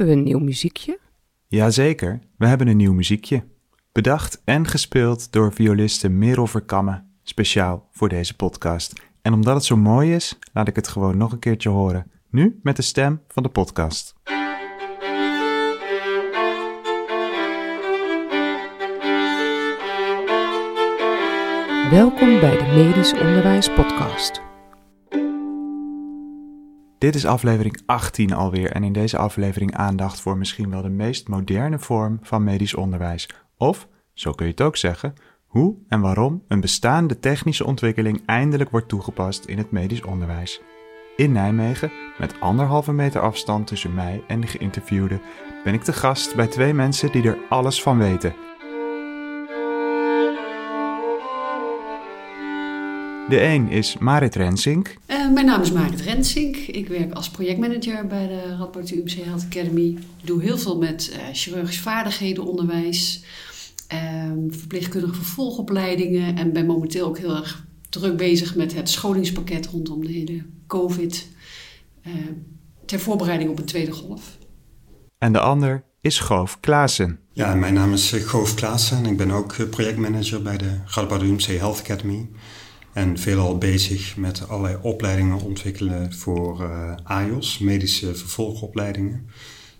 Hebben we een nieuw muziekje? Jazeker, we hebben een nieuw muziekje. Bedacht en gespeeld door violiste Merel Verkammen, speciaal voor deze podcast. En omdat het zo mooi is, laat ik het gewoon nog een keertje horen. Nu met de stem van de podcast. Welkom bij de Medisch Onderwijs Podcast. Dit is aflevering 18 alweer en in deze aflevering aandacht voor misschien wel de meest moderne vorm van medisch onderwijs. Of, zo kun je het ook zeggen, hoe en waarom een bestaande technische ontwikkeling eindelijk wordt toegepast in het medisch onderwijs. In Nijmegen, met anderhalve meter afstand tussen mij en de geïnterviewde, ben ik te gast bij twee mensen die er alles van weten. De een is Marit Rensink. Uh, mijn naam is Marit Rensink. Ik werk als projectmanager bij de Radboud UMC Health Academy. Ik doe heel veel met uh, chirurgisch vaardighedenonderwijs, uh, verpleegkundige vervolgopleidingen en ben momenteel ook heel erg druk bezig met het scholingspakket rondom de hele COVID ter voorbereiding op een tweede golf. En de ander is Goof Klaassen. Ja, mijn naam is Goof Klaassen en ik ben ook projectmanager bij de Radboud UMC Health Academy. En veelal bezig met allerlei opleidingen ontwikkelen voor uh, AIOS, medische vervolgopleidingen.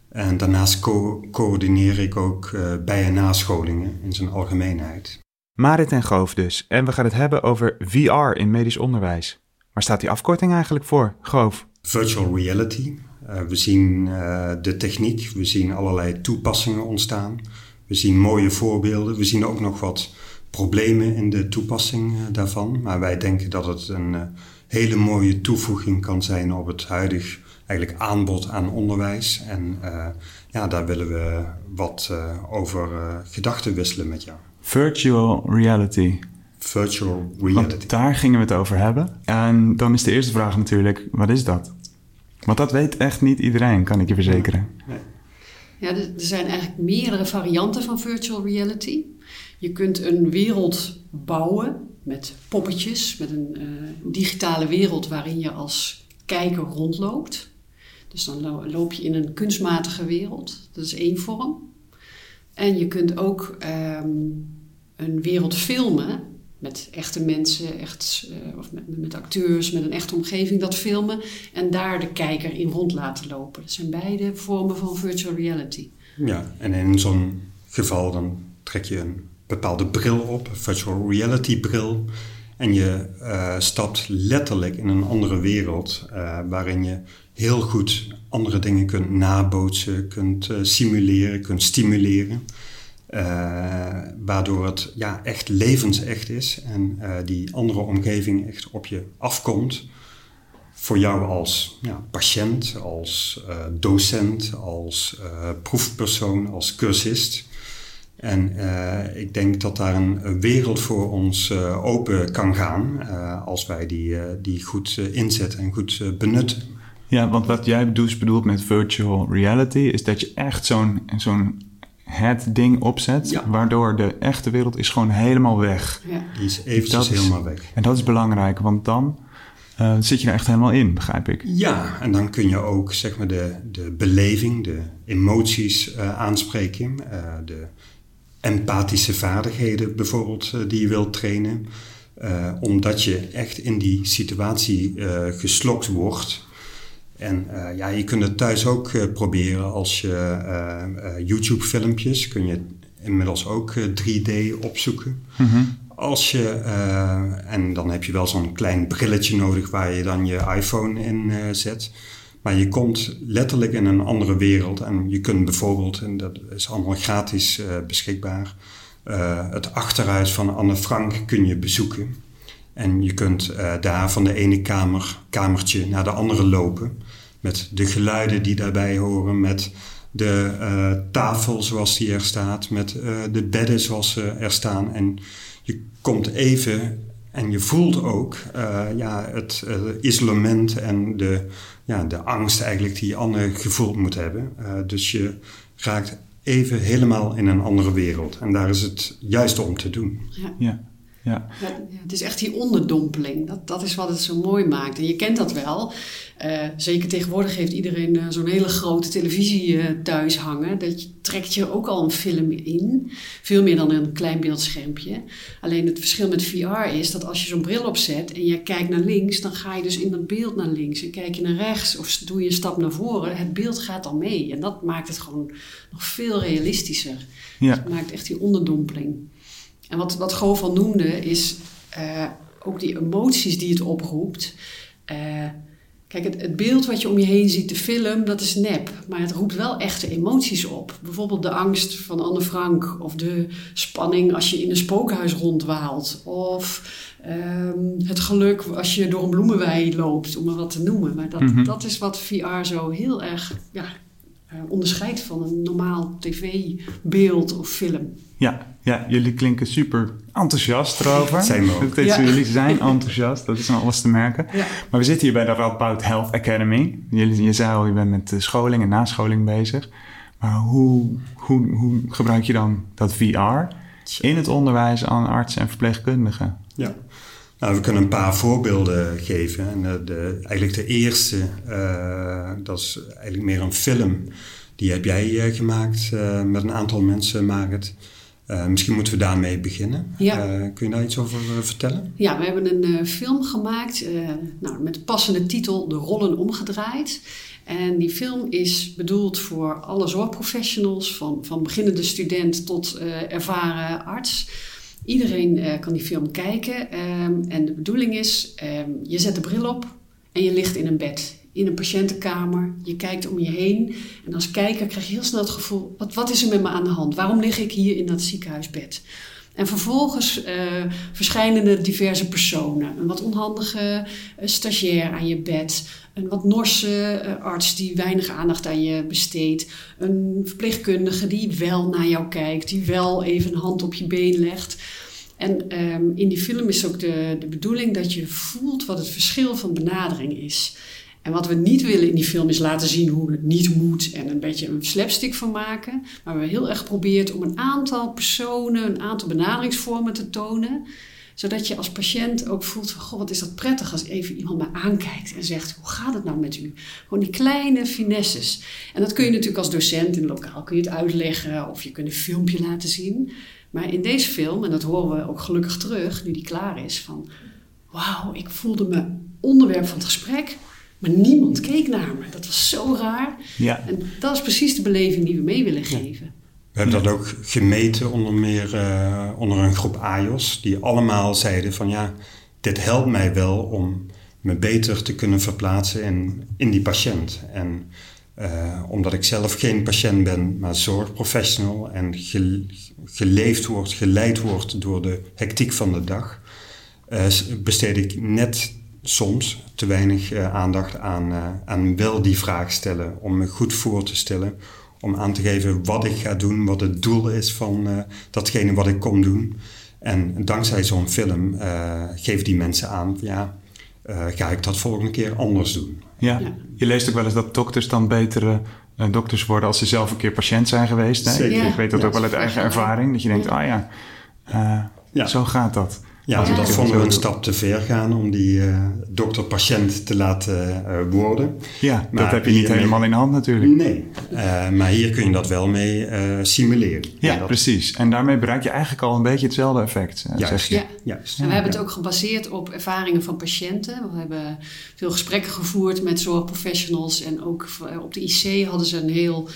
En daarnaast co coördineer ik ook uh, bij- en nascholingen in zijn algemeenheid. Marit en Goof dus. En we gaan het hebben over VR in medisch onderwijs. Waar staat die afkorting eigenlijk voor, Goof? Virtual reality. Uh, we zien de techniek, we zien allerlei toepassingen ontstaan. We zien mooie voorbeelden. We zien ook nog wat problemen in de toepassing eh, daarvan. Maar wij denken dat het een eh, hele mooie toevoeging kan zijn op het huidig eigenlijk aanbod aan onderwijs. En uh, ja, daar willen we wat uh, over uh, gedachten wisselen met jou. Virtual reality. Virtual reality. Want daar gingen we het over hebben. En dan is de eerste vraag natuurlijk, wat is dat? Want dat weet echt niet iedereen, kan ik je verzekeren. Nee. Ja, er zijn eigenlijk meerdere varianten van virtual reality. Je kunt een wereld bouwen met poppetjes, met een uh, digitale wereld waarin je als kijker rondloopt. Dus dan loop je in een kunstmatige wereld. Dat is één vorm. En je kunt ook um, een wereld filmen met echte mensen, echt, uh, of met, met, acteurs, met een echte omgeving dat filmen en daar de kijker in rond laten lopen. Dat zijn beide vormen van virtual reality. Ja, en in zo'n geval dan trek je een bepaalde bril op, virtual reality bril. En je uh, stapt letterlijk in een andere wereld uh, waarin je heel goed andere dingen kunt nabootsen, kunt uh, simuleren, kunt stimuleren. waardoor het ja, echt levensecht is en die andere omgeving echt op je afkomt. Voor jou als ja, patiënt, als docent, als proefpersoon, als cursist. En uh, ik denk dat daar een, wereld voor ons uh, open kan gaan uh, als wij die, die goed inzetten en goed benutten. Ja, want wat jij dus bedoelt met virtual reality is dat je echt zo'n zo'n het ding opzet, ja. waardoor de echte wereld is gewoon helemaal weg. Ja. Die is eventjes helemaal weg. En dat is belangrijk, want dan uh, zit je er echt helemaal in, begrijp ik. Ja, en dan kun je ook zeg maar de, de beleving, de emoties uh, aanspreken, uh, de empathische vaardigheden bijvoorbeeld uh, die je wilt trainen. Uh, omdat je echt in die situatie uh, geslokt wordt. En ja, je kunt het thuis ook proberen als je YouTube-filmpjes kun je inmiddels ook 3D opzoeken. Mm -hmm. Als je, en dan heb je wel zo'n klein brilletje nodig waar je dan je iPhone in zet. Maar je komt letterlijk in een andere wereld en je kunt bijvoorbeeld, en dat is allemaal gratis uh, beschikbaar, uh, het achteruit van Anne Frank kun je bezoeken. En je kunt uh, daar van de ene kamer, kamertje naar de andere lopen. Met de geluiden die daarbij horen, met de tafel zoals die er staat, met de bedden zoals ze er staan. En je komt even en je voelt ook uh, ja, het uh, isolement en de, ja, de angst eigenlijk die Anne gevoeld moet hebben. Uh, dus je raakt even helemaal in een andere wereld. En daar is het juist om te doen. Ja. ja. Ja. Het is echt die onderdompeling. Dat, dat is wat het zo mooi maakt. En je kent dat wel. Eh, zeker tegenwoordig heeft iedereen eh, zo'n hele grote televisie eh, thuis hangen. Dat je, trekt je ook al een film in. Veel meer dan een klein beeldschermpje. Alleen het verschil met VR is dat als je zo'n bril opzet en je kijkt naar links, dan ga je dus in dat beeld naar links. En kijk je naar rechts of doe je een stap naar voren, het beeld gaat al mee. En dat maakt het gewoon nog veel realistischer. Ja. Het maakt echt die onderdompeling. En wat, wat Goof al noemde, is eh, ook die emoties die het oproept. Eh, kijk, het, het beeld wat je om je heen ziet, de film, dat is nep. Maar het roept wel echte emoties op. Bijvoorbeeld de angst van Anne Frank. Of de spanning als je in een spookhuis rondwaalt. Of ehm, het geluk als je door een bloemenwei loopt, om maar wat te noemen. Maar dat, Mhm. dat is wat VR zo heel erg ja, onderscheidt van een normaal tv-beeld of film. Ja, ja, jullie klinken super enthousiast erover. Zijn we ook. Dat Ja. Jullie zijn enthousiast, dat is aan alles te merken. Ja. Maar we zitten hier bij de Radboud Health Academy. Jullie, je zei al, je bent met de scholing en nascholing bezig. Maar hoe, hoe, hoe gebruik je dan dat VR in het onderwijs aan artsen en verpleegkundigen? Ja. Nou, we kunnen een paar voorbeelden geven. En de, de- eigenlijk de eerste, eh, dat is eigenlijk meer een film. Die heb jij eh, gemaakt eh, met een aantal mensen, Marit. Eh, misschien moeten we daarmee beginnen. Ja. Eh, kun je daar iets over eh, vertellen? Ja, we hebben een eh, film gemaakt eh, nou, met de passende titel De Rollen Omgedraaid. En die film is bedoeld voor alle zorgprofessionals, van, van beginnende student tot eh, ervaren arts. Iedereen eh, kan die film kijken. ehm, en de bedoeling is, ehm, je zet de bril op en je ligt in een bed. In een patiëntenkamer, je kijkt om je heen. En als kijker krijg je heel snel het gevoel, wat, wat is er met me aan de hand? Waarom lig ik hier in dat ziekenhuisbed? En vervolgens eh, verschijnen er diverse personen. Een wat onhandige eh, stagiair aan je bed. Een wat norse arts die weinig aandacht aan je besteedt. Een verpleegkundige die wel naar jou kijkt. Die wel even een hand op je been legt. En ehm, in die film is ook de, de bedoeling dat je voelt wat het verschil van benadering is. En wat we niet willen in die film is laten zien hoe het niet moet en een beetje een slapstick van maken. Maar we hebben heel erg geprobeerd om een aantal personen, een aantal benaderingsvormen te tonen. Zodat je als patiënt ook voelt van, goh, wat is dat prettig als even iemand me aankijkt en zegt, hoe gaat het nou met u? Gewoon die kleine finesses. En dat kun je natuurlijk als docent in lokaal kun je het uitleggen of je kunt een filmpje laten zien. Maar in deze film, en dat horen we ook gelukkig terug, nu die klaar is, van wauw, ik voelde me onderwerp van het gesprek, maar niemand keek naar me. Dat was zo raar. Ja, En dat is precies de beleving die we mee willen geven. We hebben dat ook gemeten onder meer eh, onder een groep AJOS. Die allemaal zeiden van ja, dit helpt mij wel om me beter te kunnen verplaatsen in, in die patiënt. En eh, omdat ik zelf geen patiënt ben, maar zorgprofessional en ge- geleefd wordt, geleid wordt door de hectiek van de dag, eh, besteed ik net soms te weinig eh, aandacht aan, aan wel die vraag stellen, om me goed voor te stellen, om aan te geven wat ik ga doen, wat het doel is van datgene wat ik kom doen. En dankzij zo'n film geven die mensen aan, ja, ga ik dat volgende keer anders doen. Ja. Ja. Je leest ook wel eens dat dokters dan betere eh, dokters worden als ze zelf een keer patiënt zijn geweest. Hè? Ik weet dat ook wel uit eigen ervaring. Dat je denkt, ah ja, eh, Ja. zo gaat dat. Ja, ik dat vonden we een stap te ver gaan om die eh, dokter-patiënt te laten eh, worden. Ja, dat heb je niet hiermee- helemaal in de hand natuurlijk. Nee, eh, maar hier kun je dat wel mee eh, simuleren. Ja, En dat- precies. En daarmee bereik je eigenlijk al een beetje hetzelfde effect, zeg Juist. je. Ja. Juist. En we hebben het ook gebaseerd op ervaringen van patiënten. We hebben veel gesprekken gevoerd met zorgprofessionals. En ook op de IC hadden ze een heel,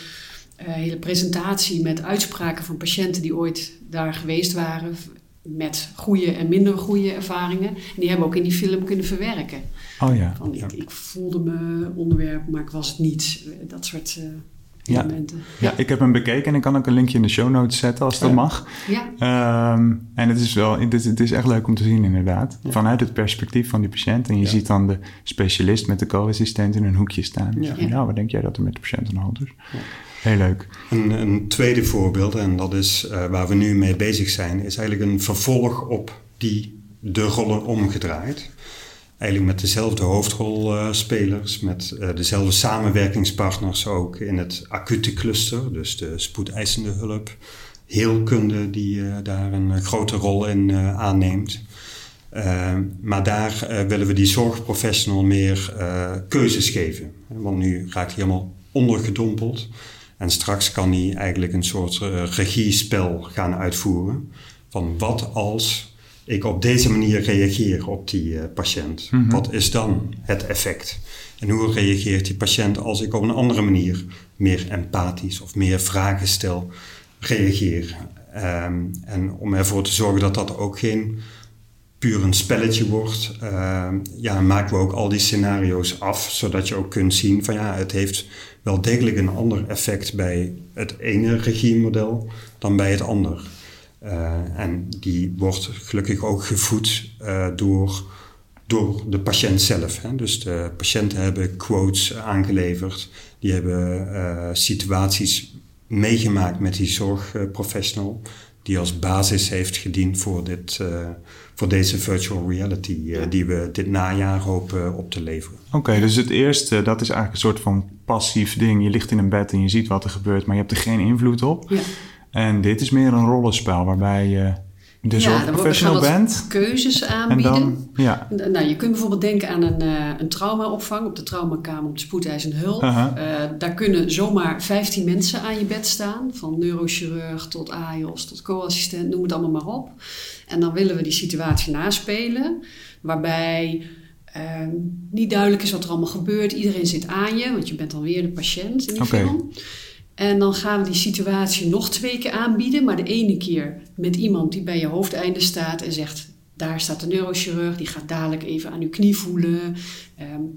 eh, hele presentatie met uitspraken van patiënten die ooit daar geweest waren. Met goede en minder goede ervaringen. En die hebben we ook in die film kunnen verwerken. Oh ja. Van, ik, ik voelde me onderwerp, maar ik was het niet. Eh, Dat soort eh, Ja. elementen. ja, ik heb hem bekeken en ik kan ook een linkje in de show notes zetten als dat Ja. mag. Ja, Ehm, en het is wel, het is, het is echt leuk om te zien inderdaad. Vanuit het perspectief van die patiënt. En je Ja. ziet dan de specialist met de co-assistent in een hoekje staan. Dus Ja. van, ja, wat denk jij dat er met de patiënt aan de hand is? Heel leuk. Een, een tweede voorbeeld, en dat is eh, waar we nu mee bezig zijn, is eigenlijk een vervolg op die de rollen omgedraaid. Eigenlijk met dezelfde hoofdrolspelers, met eh, dezelfde samenwerkingspartners ook in het acute cluster, dus de spoedeisende hulp, heelkunde die eh, daar een grote rol in aanneemt. Uh, maar daar willen we die zorgprofessional meer keuzes geven. Want nu raakt hij helemaal ondergedompeld. En straks kan hij eigenlijk een soort regiespel gaan uitvoeren. Van wat als ik op deze manier reageer op die patiënt? Mm -hmm. Wat is dan het effect? En hoe reageert die patiënt als ik op een andere manier meer empathisch of meer vragen stel, reageer? Um, en om ervoor te zorgen dat dat ook geen puur een spelletje wordt, uh, ja, maken we ook al die scenario's af, zodat je ook kunt zien van ja, het heeft wel degelijk een ander effect bij het ene regiemodel dan bij het ander. Uh, en die wordt gelukkig ook gevoed uh, door, door de patiënt zelf. Hè. Dus de patiënten hebben quotes aangeleverd, die hebben uh, situaties meegemaakt met die zorgprofessional, die als basis heeft gediend voor dit voor deze virtual reality uh, die we dit najaar hopen op te leveren. Oké, okay, dus het eerste, dat is eigenlijk een soort van passief ding. Je ligt in een bed en je ziet wat er gebeurt, maar je hebt er geen invloed op. Ja. En dit is meer een rollenspel waarbij je zorgprofessional ja, bent. keuzes aanbieden. En dan, ja. Nou, je kunt bijvoorbeeld denken aan een, uh, een traumaopvang op de traumakamer op de spoedeisende hulp. Uh -huh. uh, daar kunnen zomaar 15 mensen aan je bed staan. Van neurochirurg tot AIOS tot co-assistent, noem het allemaal maar op. En dan willen we die situatie naspelen, waarbij uh, niet duidelijk is wat er allemaal gebeurt. Iedereen zit aan je, want je bent dan weer de patiënt in die okay. film. En dan gaan we die situatie nog twee keer aanbieden, maar de ene keer met iemand die bij je hoofdeinde staat en zegt: Daar staat de neurochirurg, die gaat dadelijk even aan uw knie voelen. Um,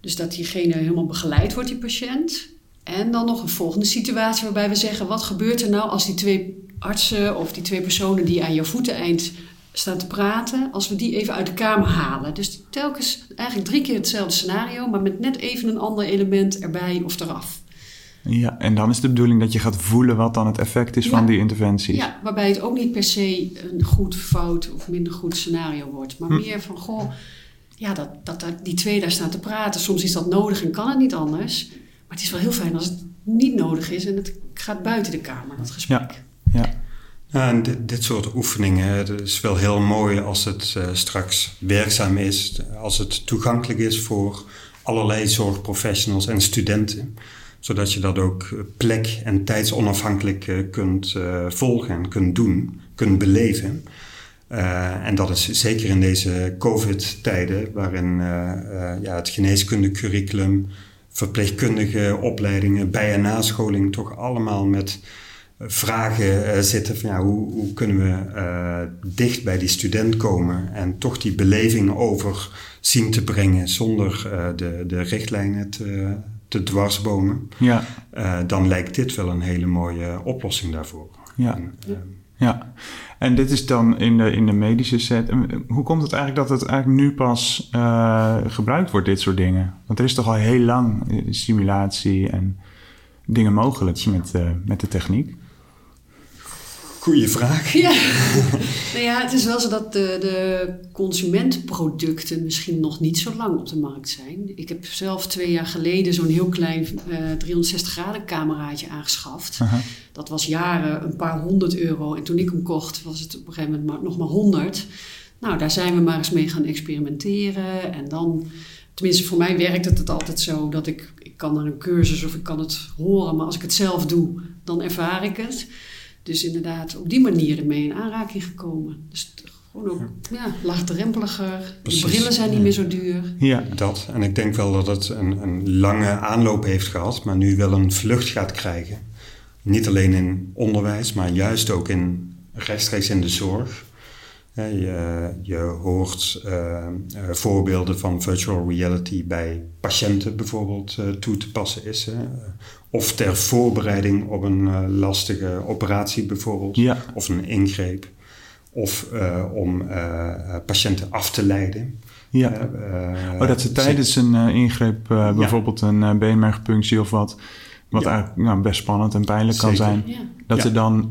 dus dat diegene helemaal begeleid wordt, die patiënt. En dan nog een volgende situatie waarbij we zeggen: Wat gebeurt er nou als die twee artsen of die twee personen die aan je voeteneind staan te praten, als we die even uit de kamer halen. Dus telkens eigenlijk drie keer hetzelfde scenario, maar met net even een ander element erbij of eraf. Ja, en dan is de bedoeling dat je gaat voelen wat dan het effect is ja. van die interventies. Ja, waarbij het ook niet per se een goed, fout of minder goed scenario wordt, maar hm. meer van goh, ja, dat, dat, dat die twee daar staan te praten. Soms is dat nodig en kan het niet anders. Maar het is wel heel fijn als het niet nodig is en het gaat buiten de kamer, dat gesprek. Ja. ja. Ja, en dit, dit, soort oefeningen, het is wel heel mooi als het uh, straks werkzaam is, als het toegankelijk is voor allerlei zorgprofessionals en studenten, zodat je dat ook plek- en tijdsonafhankelijk uh, kunt uh, volgen en kunt doen, kunt beleven. en dat is zeker in deze COVID-tijden, waarin ja, het geneeskundecurriculum, verpleegkundige opleidingen, bij- en nascholing toch allemaal met vragen zitten van ja, hoe, hoe kunnen we dicht bij die student komen en toch die beleving over zien te brengen zonder de, de richtlijnen te, te dwarsbomen, ja. dan lijkt dit wel een hele mooie oplossing daarvoor. Ja. En, ja, en dit is dan in de, in de medische set. Hoe komt het eigenlijk dat het eigenlijk nu pas gebruikt wordt, dit soort dingen? Want er is toch al heel lang simulatie en dingen mogelijk met, met de techniek? Goeie vraag. Ja. nou ja, het is wel zo dat de, de consumentenproducten misschien nog niet zo lang op de markt zijn. Ik heb zelf twee jaar geleden zo'n heel klein uh, 360 graden cameraatje aangeschaft. Uh -huh. Dat was jaren een paar honderd euro. En toen ik hem kocht was het op een gegeven moment maar, nog maar honderd. Nou, daar zijn we maar eens mee gaan experimenteren. En dan, tenminste voor mij werkt het, het altijd zo dat ik, ik kan naar een cursus of ik kan het horen. Maar als ik het zelf doe, dan ervaar ik het. Dus inderdaad, op die manier ermee in aanraking gekomen. Dus gewoon ook ja, laagdrempeliger. Precies. De brillen zijn niet meer zo duur. Ja, dat. En ik denk wel dat het een, een lange aanloop heeft gehad, maar nu wel een vlucht gaat krijgen. Niet alleen in onderwijs, maar juist ook in, rechtstreeks in de zorg. Je, je hoort uh, voorbeelden van virtual reality bij patiënten bijvoorbeeld uh, toe te passen is. Hè? Of ter voorbereiding op een uh, lastige operatie bijvoorbeeld. Ja. Of een ingreep. Of om patiënten af te leiden. Ja. oh, dat ze tijdens een ingreep bijvoorbeeld ja. een beenmergpunctie of wat... Wat ja. eigenlijk nou, best spannend en pijnlijk kan zijn. Ja. Dat ze dan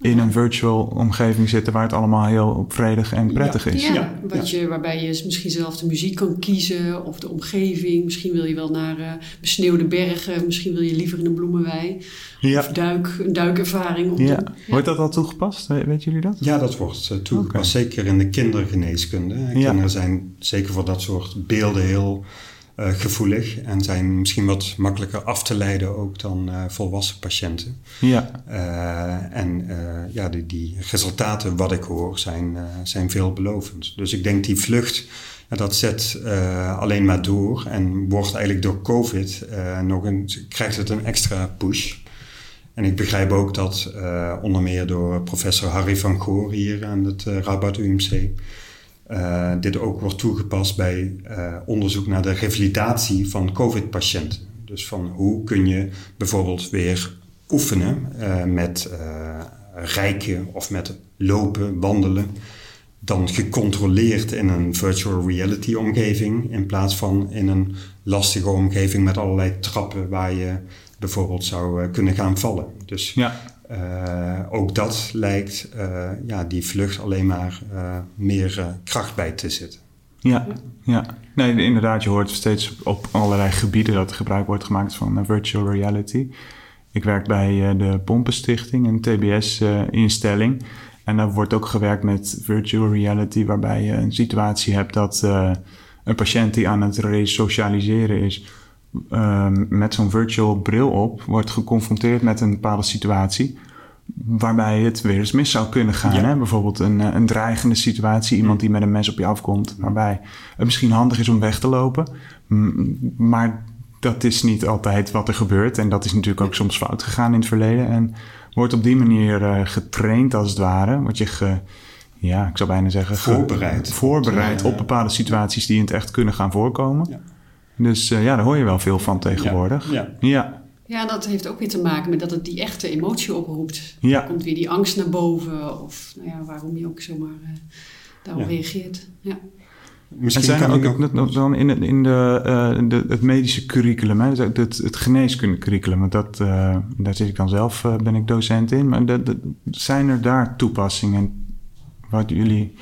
in een virtual omgeving zitten waar het allemaal heel vredig en prettig is. Ja, Ja, wat Je, waarbij je misschien zelf de muziek kan kiezen of de omgeving. Misschien wil je wel naar eh, besneeuwde bergen, misschien wil je liever in een bloemenwei. Ja. Of duik, een duikervaring op Ja. Wordt dat al toegepast? We- Weten jullie dat? Ja, dat wordt eh, toegepast, zeker in de kindergeneeskunde. Ja. Kinderen zijn zeker voor dat soort beelden heel eh, gevoelig en zijn misschien wat makkelijker af te leiden ook dan eh, volwassen patiënten. Ja. Eh, en ja, die, die resultaten, wat ik hoor, zijn, zijn veelbelovend. Dus ik denk die vlucht, dat zet alleen maar door en wordt eigenlijk door COVID nog een, krijgt het een extra push. En ik begrijp ook dat onder meer door professor Harry van Goor hier aan het Rabat UMC eh, dit ook wordt toegepast bij eh, onderzoek naar de revalidatie van COVID-patiënten. Dus van hoe kun je bijvoorbeeld weer oefenen eh, met uh, rijken of met lopen, wandelen, dan gecontroleerd in een virtual reality omgeving in plaats van in een lastige omgeving met allerlei trappen waar je bijvoorbeeld zou uh, kunnen gaan vallen. Dus Ja. Uh, ook dat lijkt uh, ja, die vlucht alleen maar meer kracht bij te zitten. Ja, ja. Nee, inderdaad, je hoort steeds op allerlei gebieden dat gebruik wordt gemaakt van virtual reality. Ik werk bij de Pompenstichting, een TBS-instelling. En daar wordt ook gewerkt met virtual reality, waarbij je een situatie hebt dat een patiënt die aan het resocialiseren is, met zo'n virtual bril op, wordt geconfronteerd met een bepaalde situatie. Waarbij het weer eens mis zou kunnen gaan. Ja. Hè? Bijvoorbeeld een, een dreigende situatie, iemand die met een mes op je afkomt, waarbij het misschien handig is om weg te lopen. Maar dat is niet altijd wat er gebeurt. En dat is natuurlijk ook soms fout gegaan in het verleden. En wordt op die manier uh, getraind als het ware. Word je ge, ja, ik zou bijna zeggen... Voorbereid. Voorbereid op bepaalde situaties die in het echt kunnen gaan voorkomen. Ja. Dus uh, ja, daar hoor je wel veel van tegenwoordig. Ja. ja. Ja, dat heeft ook weer te maken met dat het die echte emotie oproept. Ja. Er komt weer die angst naar boven. Of nou ja, waarom je ook zomaar uh, daarop Ja. reageert. Ja. Misschien en zijn er ook nog... dan in, in de, uh, de, het medische curriculum, hè, het, het, het geneeskundecurriculum, want dat, uh, daar zit ik dan zelf, uh, ben ik docent in. Maar de, de, zijn er daar toepassingen wat jullie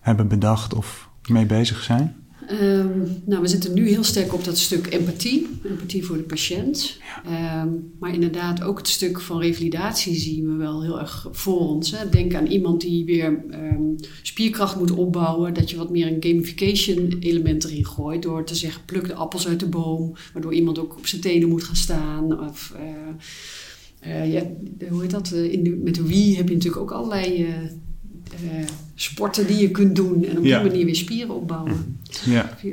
hebben bedacht of mee bezig zijn? Um, nou, we zitten nu heel sterk op dat stuk empathie. Empathie voor de patiënt. Ja. Um, maar inderdaad, ook het stuk van revalidatie zien we wel heel erg voor ons. Hè. Denk aan iemand die weer um, spierkracht moet opbouwen. Dat je wat meer een gamification element erin gooit. Door te zeggen, pluk de appels uit de boom. Waardoor iemand ook op zijn tenen moet gaan staan. Of, uh, uh, ja, hoe heet dat? In de, met de Wii heb je natuurlijk ook allerlei... Uh, uh, sporten die je kunt doen en op Ja. die manier weer spieren opbouwen. Ja. VR.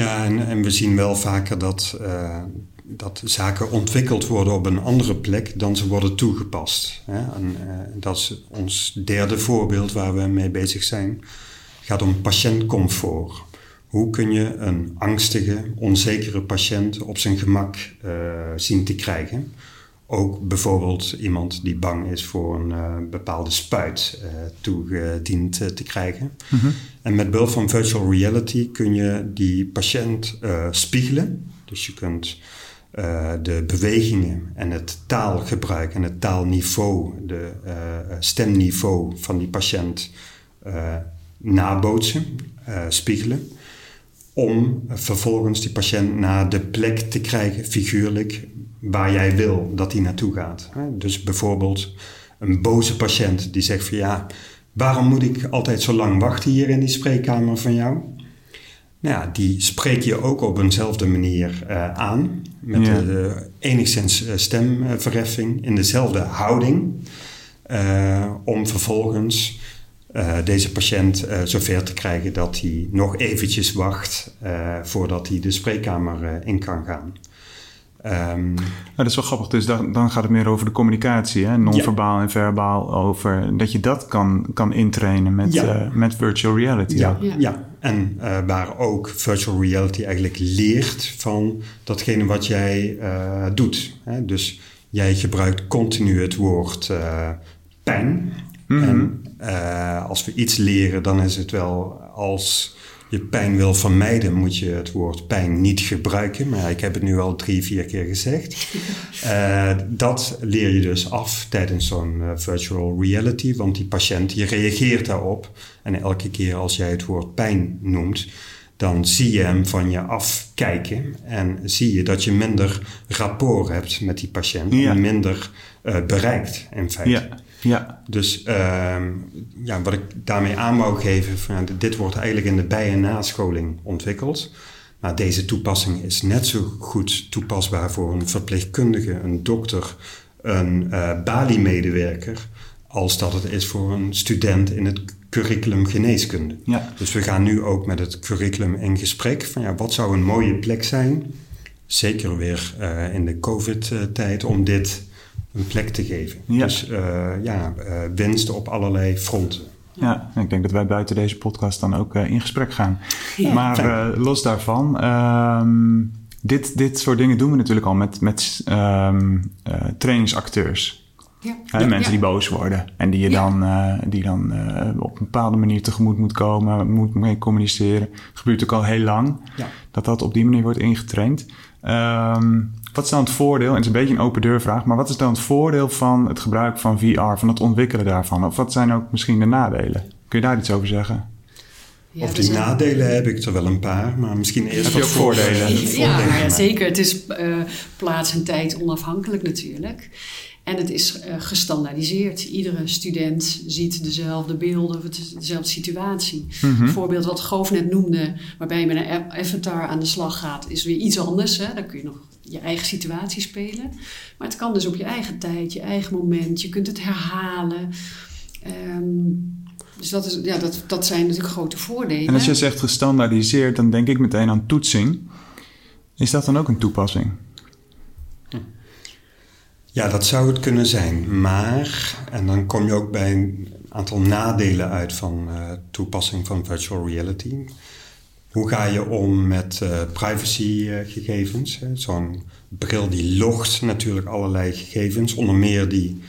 Ja, en, en we zien wel vaker dat, uh, dat zaken ontwikkeld worden op een andere plek dan ze worden toegepast. Hè? En, uh, dat is ons derde voorbeeld waar we mee bezig zijn. Het gaat om patiëntcomfort. Hoe kun je een angstige, onzekere patiënt op zijn gemak uh, zien te krijgen? Ook bijvoorbeeld iemand die bang is voor een uh, bepaalde spuit uh, toegediend uh, te krijgen. Mm -hmm. En met behulp van virtual reality kun je die patiënt spiegelen. Dus je kunt de bewegingen en het taalgebruik en het taalniveau, de stemniveau van die patiënt nabootsen, spiegelen om vervolgens die patiënt naar de plek te krijgen, figuurlijk, waar jij wil dat hij naartoe gaat. Dus bijvoorbeeld een boze patiënt die zegt van ja, waarom moet ik altijd zo lang wachten hier in die spreekkamer van jou? Nou ja, die spreek je ook op eenzelfde manier uh, aan, met Ja. uh, enigszins uh, stemverheffing, in dezelfde houding, uh, om vervolgens deze patiënt zover te krijgen dat hij nog eventjes wacht voordat hij de spreekkamer in kan gaan. Um, Nou, dat is wel grappig. Dus dan, dan gaat het meer over de communicatie, hè? non-verbaal en verbaal. Over dat je dat kan, kan intrainen met, Ja. uh, met virtual reality. ja. Ja. ja. en uh, waar ook virtual reality eigenlijk leert van datgene wat jij uh, doet. Hè? Dus jij gebruikt continu het woord uh, pijn. Mhm. En uh, als we iets leren, dan is het wel als je pijn wil vermijden, moet je het woord pijn niet gebruiken. Maar ik heb het nu al drie, vier keer gezegd. Uh, dat leer je dus af tijdens zo'n uh, virtual reality, want die patiënt die reageert daarop. En elke keer als jij het woord pijn noemt, dan zie je hem van je afkijken en zie je dat je minder rapport hebt met die patiënt Ja. en minder uh, bereikt in feite. Ja, ja, Dus ehm, ja, wat ik daarmee aan wou geven, van, dit wordt eigenlijk in de bij- en nascholing ontwikkeld. Maar deze toepassing is net zo goed toepasbaar voor een verpleegkundige, een dokter, een uh, Bali-medewerker, als dat het is voor een student in het curriculum geneeskunde. ja. Dus we gaan nu ook met het curriculum in gesprek van ja, wat zou een mooie plek zijn, zeker weer uh, in de COVID-tijd, om dit een plek te geven. Ja. Dus uh, ja, uh, op allerlei fronten. Ja, ik denk dat wij buiten deze podcast dan ook uh, in gesprek gaan. Ja, maar uh, los daarvan, um, dit, dit soort dingen doen we natuurlijk al met, met um, uh, trainingsacteurs. Ja. Mensen ja. die boos worden en die je Ja. dan, uh, die dan uh, op een bepaalde manier tegemoet moet komen, moet mee communiceren. Het gebeurt ook al heel lang Ja. dat dat op die manier wordt ingetraind. Um, wat is dan het voordeel, en het is een beetje een open deur vraag, maar wat is dan het voordeel van het gebruik van VR, van het ontwikkelen daarvan? Of wat zijn ook misschien de nadelen? Kun je daar iets over zeggen? Ja, of die nadelen heb ik er wel een paar, maar misschien eerst wat ook voordelen? voor- Ja, ja, zeker. Het is eh, plaats en tijd onafhankelijk natuurlijk. En het is eh, gestandaardiseerd. Iedere student ziet dezelfde beelden, of het is dezelfde situatie. Het voorbeeld wat Goof net noemde, waarbij je met een avatar aan de slag gaat, is weer iets anders. Hè? Dan kun je nog je eigen situatie spelen. Maar het kan dus op je eigen tijd, je eigen moment. Je kunt het herhalen. Ehm, dus dat, is, ja, dat, dat zijn natuurlijk grote voordelen. En als je zegt gestandaardiseerd, dan denk ik meteen aan toetsing. Is dat dan ook een toepassing? Ja, dat zou het kunnen zijn. Maar, en dan kom je ook bij een aantal nadelen uit van uh, toepassing van virtual reality. Hoe ga je om met uh, privacygegevens? Zo'n bril die logt natuurlijk allerlei gegevens, onder meer die,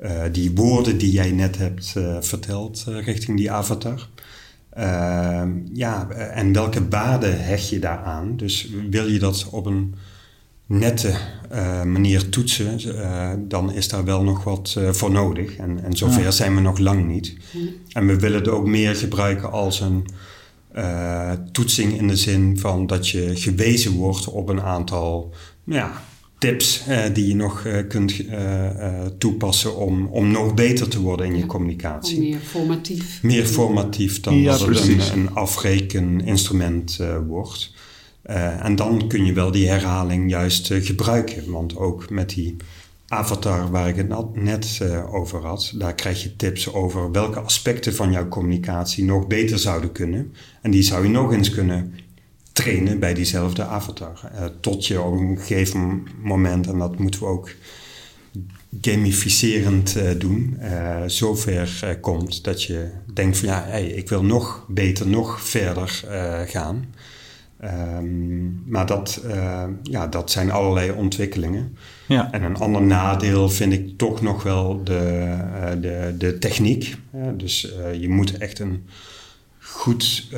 uh, die woorden die jij net hebt verteld richting die avatar. Ehm, ja, en welke waarde hecht je daaraan? Dus wil je dat op een nette manier toetsen, dan is daar wel nog wat voor nodig. En, en zover Ja. zijn we nog lang niet. En we willen het ook meer gebruiken als een toetsing in de zin van dat je gewezen wordt op een aantal ja, tips die je nog kunt toepassen om, om nog beter te worden in je communicatie. Meer formatief. Meer formatief dan Ja, dat het een, een afrekeninstrument wordt. Uh, en dan kun je wel die herhaling juist uh, gebruiken. Want ook met die avatar waar ik het net uh, over had, daar krijg je tips over welke aspecten van jouw communicatie nog beter zouden kunnen. En die zou je nog eens kunnen trainen bij diezelfde avatar. tot je op een gegeven moment, en dat moeten we ook gamificerend doen, zover komt dat je denkt van ja, ik wil nog beter, nog verder gaan. Um, maar dat, uh, ja, dat zijn allerlei ontwikkelingen. Ja. En een ander nadeel vind ik toch nog wel de, uh, de, de techniek. Uh, dus je moet echt een goed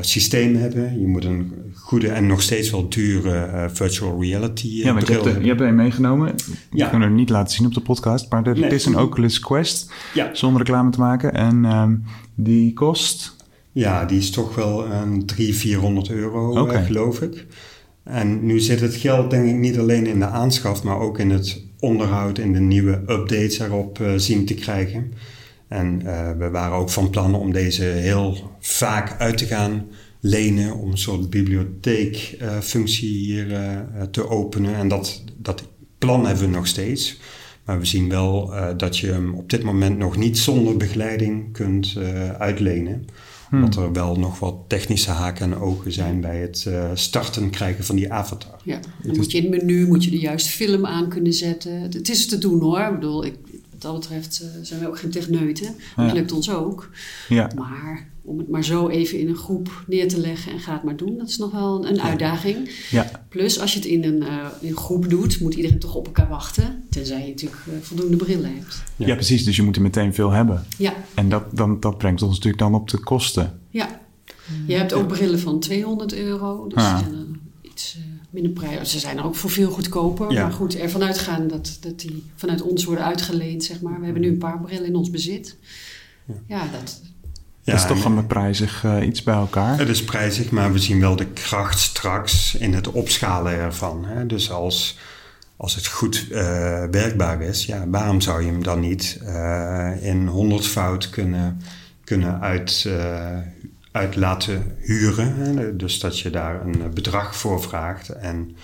systeem hebben. Je moet een goede en nog steeds wel dure virtual reality Ja, maar je hebt, je hebt er een meegenomen. Ja. Ik kan er niet laten zien op de podcast. Maar Nee. het is een Oculus Quest, Ja. zonder reclame te maken. En um, die kost... Ja, die is toch wel een 300, 400 euro, uh, geloof ik. En nu zit het geld denk ik niet alleen in de aanschaf, maar ook in het onderhoud en de nieuwe updates erop uh, zien te krijgen. En uh, we waren ook van plan om deze heel vaak uit te gaan lenen, om een soort bibliotheekfunctie hier te openen. En dat, dat plan hebben we nog steeds. Maar we zien wel dat je hem op dit moment nog niet zonder begeleiding kunt uh, Hmm. Omdat er wel nog wat technische haken en ogen zijn bij het uh, starten krijgen van die avatar. Ja, dan moet je in het menu moet je de juiste film aan kunnen zetten. Het is te doen hoor. Ik bedoel, ik, wat dat betreft uh, zijn we ook geen techneuten. Dat Ja. lukt ons ook. Ja. Maar om het maar zo even in een groep neer te leggen en ga het maar doen, dat is nog wel een uitdaging. Ja. Plus, als je het in een, uh, in een groep doet, moet iedereen toch op elkaar wachten. Tenzij je natuurlijk uh, voldoende brillen hebt. Ja. precies. Dus je moet er meteen veel hebben. Ja, En dat, dan, dat brengt ons natuurlijk dan op de kosten. ja. Je hebt ook brillen van 200 euro. Dus Ah. die zijn dan iets eh, minder prijs. Ze zijn er ook voor veel goedkoper. Ja. Maar goed, ervan uitgaan dat, dat die vanuit ons worden uitgeleend, zeg maar. We hebben nu een paar brillen in ons bezit. Ja, dat... Ja, dat is toch een prijzig eh, iets bij elkaar. Het is prijzig, maar we zien wel de kracht straks in het opschalen ervan. Hè? Dus als, als het goed eh, werkbaar is, ja, waarom zou je hem dan niet eh, in honderdvoud kunnen, kunnen uit, uit laten huren? Hè? Dus dat je daar een bedrag voor vraagt en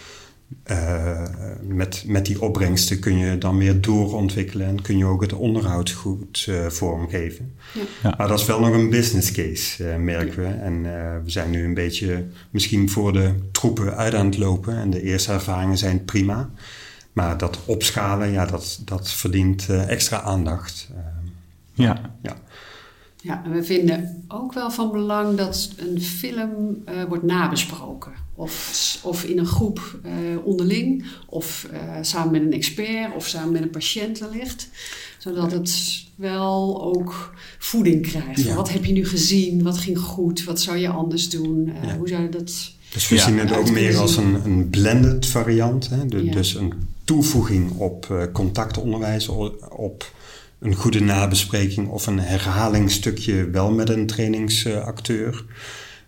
eh, met, met die opbrengsten kun je dan weer doorontwikkelen en kun je ook het onderhoud goed eh, vormgeven. Ja. Ja. Maar dat is wel nog een business case, eh, merken we. En eh, we zijn nu een beetje misschien voor de troepen uit aan het lopen. En de eerste ervaringen zijn prima. Maar dat opschalen, ja, dat, dat verdient eh, extra aandacht. Ja, ja. Ja, en we vinden ook wel van belang dat een film eh, wordt nabesproken. Of, of in een groep eh, onderling, of eh, samen met een expert, of samen met een patiënt wellicht. Zodat het wel ook voeding krijgt. Ja. Wat heb je nu gezien? Wat ging goed? Wat zou je anders doen? Eh, Ja. Hoe zou je dat... Dus we Ja. zien het ook meer als een, een blended variant. Hè? De- Ja. Dus een toevoeging op eh, contactonderwijs, op een goede nabespreking of een herhalingstukje wel met een trainingsacteur.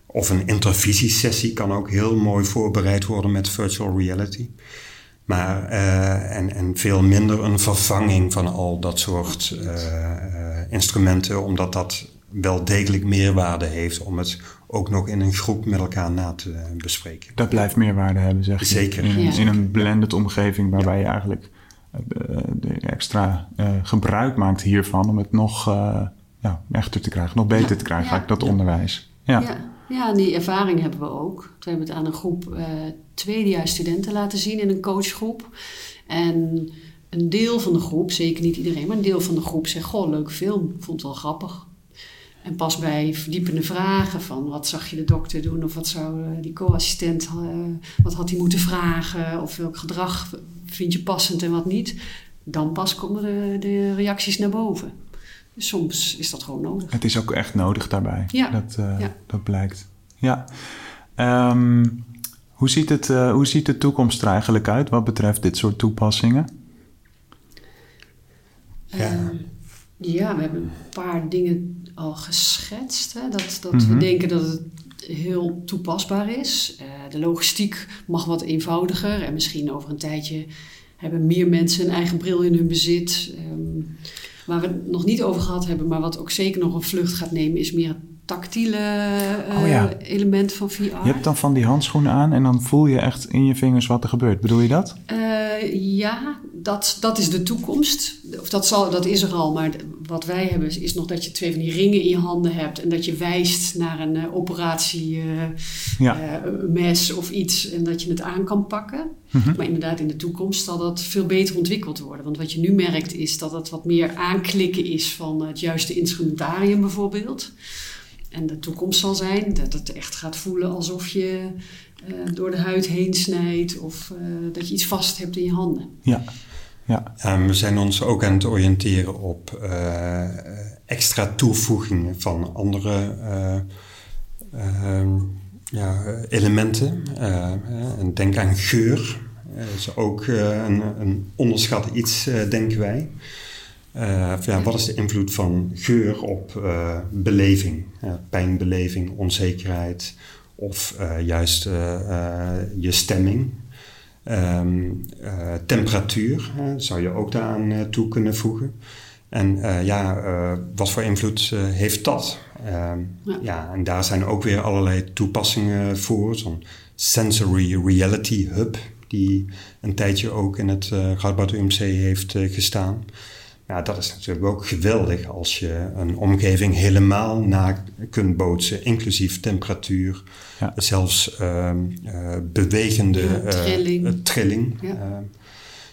Of een intervisiesessie kan ook heel mooi voorbereid worden met virtual reality. Maar, eh, en, en veel minder een vervanging van al dat soort eh, eh, instrumenten, omdat dat wel degelijk meerwaarde heeft om het ook nog in een groep met elkaar na te bespreken. dat blijft meerwaarde hebben, zeg je. Zeker. In, een- Ja. in een blended omgeving waarbij je eigenlijk extra eh, gebruik maakt hiervan om het nog eh, ja, echter te krijgen, nog beter te krijgen, Ja. eigenlijk dat onderwijs. Ja. Ja. ja, en die ervaring hebben we ook. We hebben het aan een groep eh tweedejaars studenten laten zien in een coachgroep. En een deel van de groep, zeker niet iedereen, maar een deel van de groep zegt: Goh, leuke film, ik vond het wel grappig. En pas bij verdiepende vragen van wat zag je de dokter doen of wat zou die co-assistent, wat had hij moeten vragen of welk gedrag vind je passend en wat niet, dan pas komen de, de reacties naar boven. Dus soms is dat gewoon nodig. Het is ook echt nodig daarbij. Ja. Dat, eh, Ja. dat blijkt. Ja. Ehm, hoe, ziet het, eh, hoe ziet de toekomst er eigenlijk uit wat betreft dit soort toepassingen? Ja. Ehm, ja, we hebben een paar dingen al geschetst. Hè? Dat, dat Mhm. we denken dat het heel toepasbaar is. Eh, de logistiek mag wat eenvoudiger. En misschien over een tijdje hebben meer mensen een eigen bril in hun bezit. Ehm, waar we het nog niet over gehad hebben, maar wat ook zeker nog een vlucht gaat nemen, is meer het tactiele eh, Oh ja. element van VR. Je hebt dan van die handschoenen aan en dan voel je echt in je vingers wat er gebeurt. Bedoel je dat? Eh, ja, dat, dat is de toekomst. Of dat, zal, dat is er al, maar wat wij hebben is, is nog dat je twee van die ringen in je handen hebt en dat je wijst naar een eh, operatie, eh, Ja. eh, mes of iets en dat je het aan kan pakken. Mhm. Maar inderdaad, in de toekomst zal dat veel beter ontwikkeld worden. Want wat je nu merkt is dat het wat meer aanklikken is van het juiste instrumentarium bijvoorbeeld. En de toekomst zal zijn dat het echt gaat voelen alsof je door de huid heen snijdt of dat je iets vast hebt in je handen. Ja. Ja. Ja, we zijn ons ook aan het oriënteren op eh, extra toevoegingen van andere eh, ehm, ja, elementen. Eh, en denk aan geur. Dat is ook eh, een, een onderschat iets, eh, denken wij. Eh, ja, wat is de invloed van geur op eh, beleving? Eh, pijnbeleving, onzekerheid of eh, juist eh, eh, je stemming. Ehm, eh, temperatuur zou je ook daaraan eh, toe kunnen voegen. En eh, ja, wat voor invloed heeft dat? Ehm, Ja. ja. en daar zijn ook weer allerlei toepassingen voor. Zo'n Sensory Reality Hub, die een tijdje ook in het uh, Radboud UMC heeft uh, gestaan. Ja, dat is natuurlijk ook geweldig als je een omgeving helemaal na kunt bootsen, inclusief temperatuur, Ja. zelfs uh, uh, bewegende Ja, trilling. uh, trilling. Ja.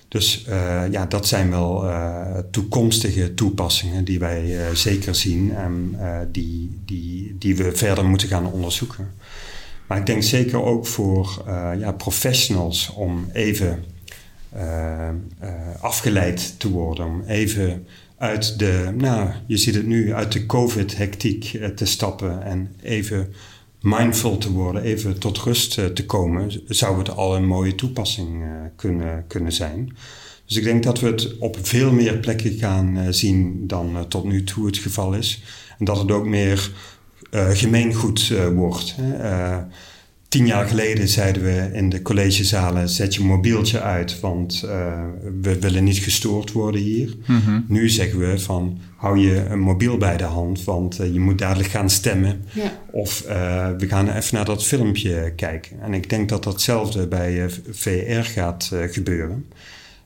dus ja, dat zijn wel uh, toekomstige toepassingen die wij uh, zeker zien en uh, die, die, die we verder moeten gaan onderzoeken. Maar ik denk zeker ook voor ja, professionals om even afgeleid te worden. Om even uit de, nou, je ziet het nu, uit de COVID-hectiek uh, te stappen en even mindful te worden, even tot rust eh, te komen, zou het al een mooie toepassing eh, kunnen, kunnen zijn. Dus ik denk dat we het op veel meer plekken gaan eh, zien dan eh, tot nu toe het geval is. En dat het ook meer eh, gemeengoed eh, wordt. Hè. Eh, tien jaar geleden zeiden we in de collegezalen: zet je mobieltje uit, want eh, we willen niet gestoord worden hier. Mhm. Nu zeggen we van hou je een mobiel bij de hand, want eh, je moet dadelijk gaan stemmen. Ja. Of eh, we gaan even naar dat filmpje kijken. En ik denk dat datzelfde bij VR gaat gebeuren.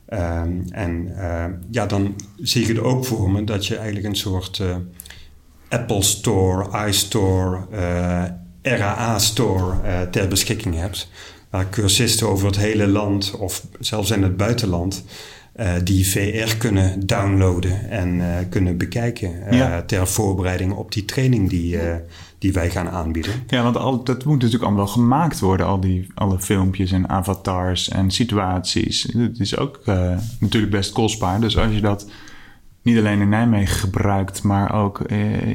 Ehm, en eh, ja, dan zie ik het ook voor me dat je eigenlijk een soort eh, Apple Store, iStore, eh RAA Store eh, ter beschikking hebt. Waar cursisten over het hele land of zelfs in het buitenland eh, die VR kunnen downloaden en eh, kunnen bekijken Ja. ter voorbereiding op die training die, die wij gaan aanbieden. Ja, want al, dat moet natuurlijk allemaal gemaakt worden, al die alle filmpjes en avatars en situaties. Het is ook natuurlijk best kostbaar. Dus als je dat niet alleen in Nijmegen gebruikt, maar ook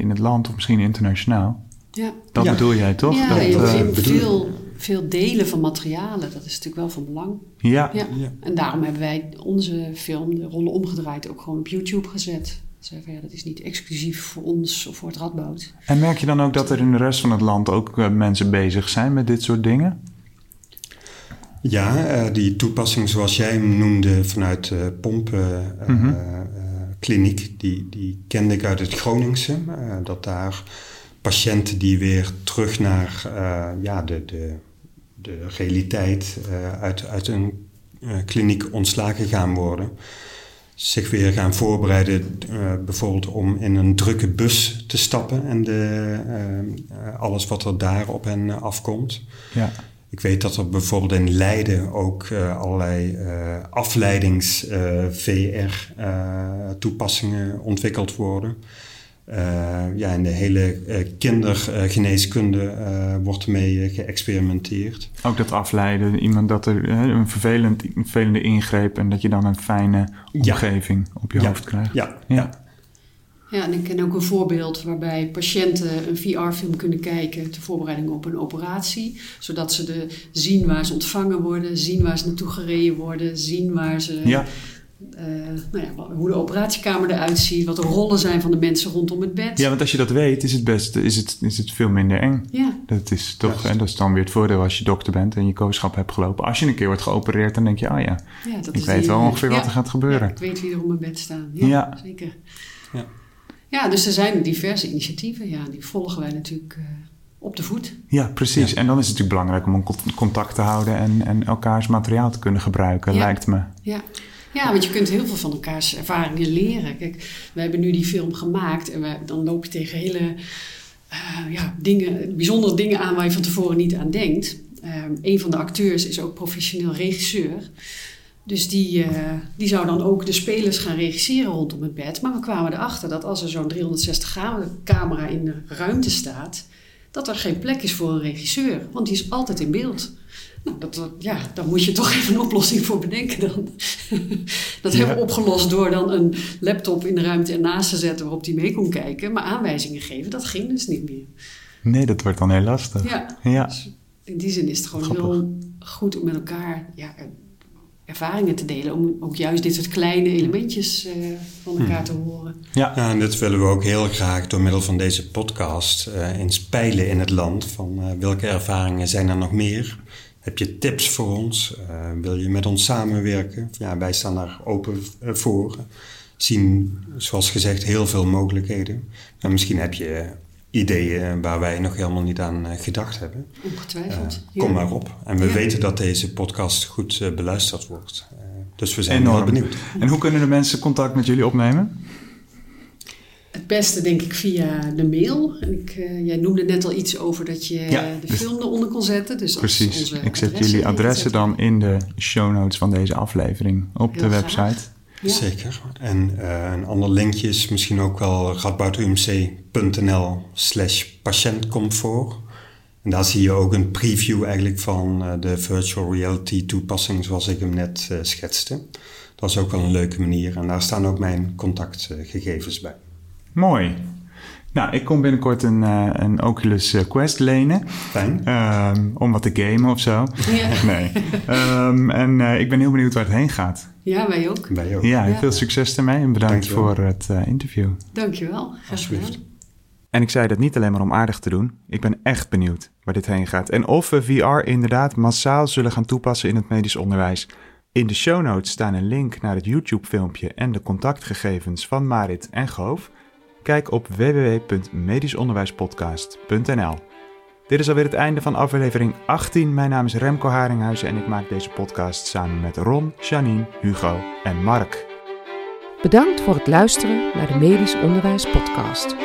in het land of misschien internationaal. Ja. Dat Ja. bedoel jij toch? Ja, dat, je eh, veel, veel delen van materialen. Dat is natuurlijk wel van belang. ja. Ja. Ja. En daarom hebben wij onze film, de rollen omgedraaid, ook gewoon op YouTube gezet. Zeggen van ja, dat is niet exclusief voor ons of voor het Radboud. En merk je dan ook dat er in de rest van het land ook eh, mensen bezig zijn met dit soort dingen? Ja, eh, die toepassing zoals jij hem noemde vanuit de pompenkliniek, die, die kende ik uit het Groningse. eh, dat daar patiënten die weer terug naar eh, ja, de, de, de realiteit eh, uit, uit een eh, kliniek ontslagen gaan worden. Zich weer gaan voorbereiden, bijvoorbeeld om in een drukke bus te stappen en de, alles wat er daar op hen afkomt. Ja. Ik weet dat er bijvoorbeeld in Leiden ook allerlei afleidings-VR-toepassingen ontwikkeld worden. Eh, ja, in de hele eh, kindergeneeskunde eh, wordt ermee eh, geëxperimenteerd. Ook dat afleiden, iemand dat er hè, een vervelend, een vervelende ingreep en dat je dan een fijne Ja. omgeving op je Ja. hoofd krijgt. Ja, Ja. Ja, en ik ken ook een voorbeeld waarbij patiënten een VR-film kunnen kijken ter voorbereiding op een operatie. Zodat ze de, zien waar ze ontvangen worden, zien waar ze naartoe gereden worden, zien waar ze, Ja. Eh, nou ja, hoe de operatiekamer eruit ziet, wat de rollen zijn van de mensen rondom het bed. ja, want als je dat weet, is het best is het, is het veel minder eng. Ja, Dat is toch, en dat is dan weer het voordeel als je dokter bent en je kooschap hebt gelopen. Als je een keer wordt geopereerd, dan denk je, oh ja, ja, dat ik is weet die- wel ongeveer ja. wat er gaat gebeuren. Ja, ik weet wie er op mijn bed staan. Ja, Ja. zeker. Ja. Ja, dus er zijn diverse initiatieven. Ja, die volgen wij natuurlijk eh, op de voet. Ja, precies. Ja. En dan is het natuurlijk belangrijk om een con- contact te houden en, en elkaars materiaal te kunnen gebruiken, Ja. lijkt me. Ja. Ja, want je kunt heel veel van elkaars ervaringen leren. Kijk, we hebben nu die film gemaakt en we, dan loop je tegen hele eh, ja, dingen, bijzondere dingen aan waar je van tevoren niet aan denkt. Ehm een van de acteurs is ook professioneel regisseur. Dus die, eh, die zou dan ook de spelers gaan regisseren rondom het bed. Maar we kwamen erachter dat als er zo'n 360 graden camera in de ruimte staat, dat er geen plek is voor een regisseur. Want die is altijd in beeld. Nou, dat, ja, daar moet je toch even een oplossing voor bedenken dan. dat hebben we opgelost door dan een laptop in de ruimte ernaast te zetten waarop die mee kon kijken. Maar aanwijzingen geven, dat ging dus niet meer. Nee, dat wordt dan heel lastig. Ja, Ja. dus in die zin is het gewoon Grappig. heel goed om met elkaar ja, ervaringen te delen. Om ook juist dit soort kleine elementjes eh, van elkaar te horen. Ja. Ja, en dat willen we ook heel graag door middel van deze podcast eh eens peilen in het land. Van eh, welke ervaringen zijn er nog meer? Heb je tips voor ons? Eh, wil je met ons samenwerken? Ja, wij staan daar open eh, voor. Zien, zoals gezegd, heel veel mogelijkheden. En misschien heb je ideeën waar wij nog helemaal niet aan eh, gedacht hebben. Ongetwijfeld. kom Ja. maar op. En we Ja. weten dat deze podcast goed beluisterd wordt. Dus we zijn Enorm. heel benieuwd. En hoe kunnen de mensen contact met jullie opnemen? Het beste denk ik via de mail. En ik, eh, jij noemde net al iets over dat je Ja, de dus- film eronder kon zetten. Dus als Precies. onze Ik zet jullie adressen dan in de show notes van deze aflevering op Heel de graag. website. Ja. Zeker. En eh, een ander linkje is misschien ook wel radboudumc.nl slash patiëntcomfort. En daar zie je ook een preview eigenlijk van eh, de virtual reality toepassing zoals ik hem net eh, schetste. Dat is ook wel een leuke manier. En daar staan ook mijn contactgegevens bij. Mooi. Nou, ik kom binnenkort een, uh, een Oculus Quest lenen. Fijn. Um, om wat te gamen of zo. Ja. Nee. Um, en uh, ik ben heel benieuwd waar het heen gaat. Ja, wij ook. Wij ook. Ja, Ja. veel succes ermee en bedankt Dankjewel. voor het uh, interview. Dankjewel. Graag Alsjeblieft. gedaan. En ik zei dat niet alleen maar om aardig te doen. Ik ben echt benieuwd waar dit heen gaat. En of we VR inderdaad massaal zullen gaan toepassen in het medisch onderwijs. In de show notes staan een link naar het YouTube-filmpje en de contactgegevens van Marit en Goof. Kijk op www.medischonderwijspodcast.nl. Dit is alweer het einde van aflevering 18. Mijn naam is Remco Haringhuizen en ik maak deze podcast samen met Ron, Janine, Hugo en Mark. Bedankt voor het luisteren naar de Medisch Onderwijs Podcast.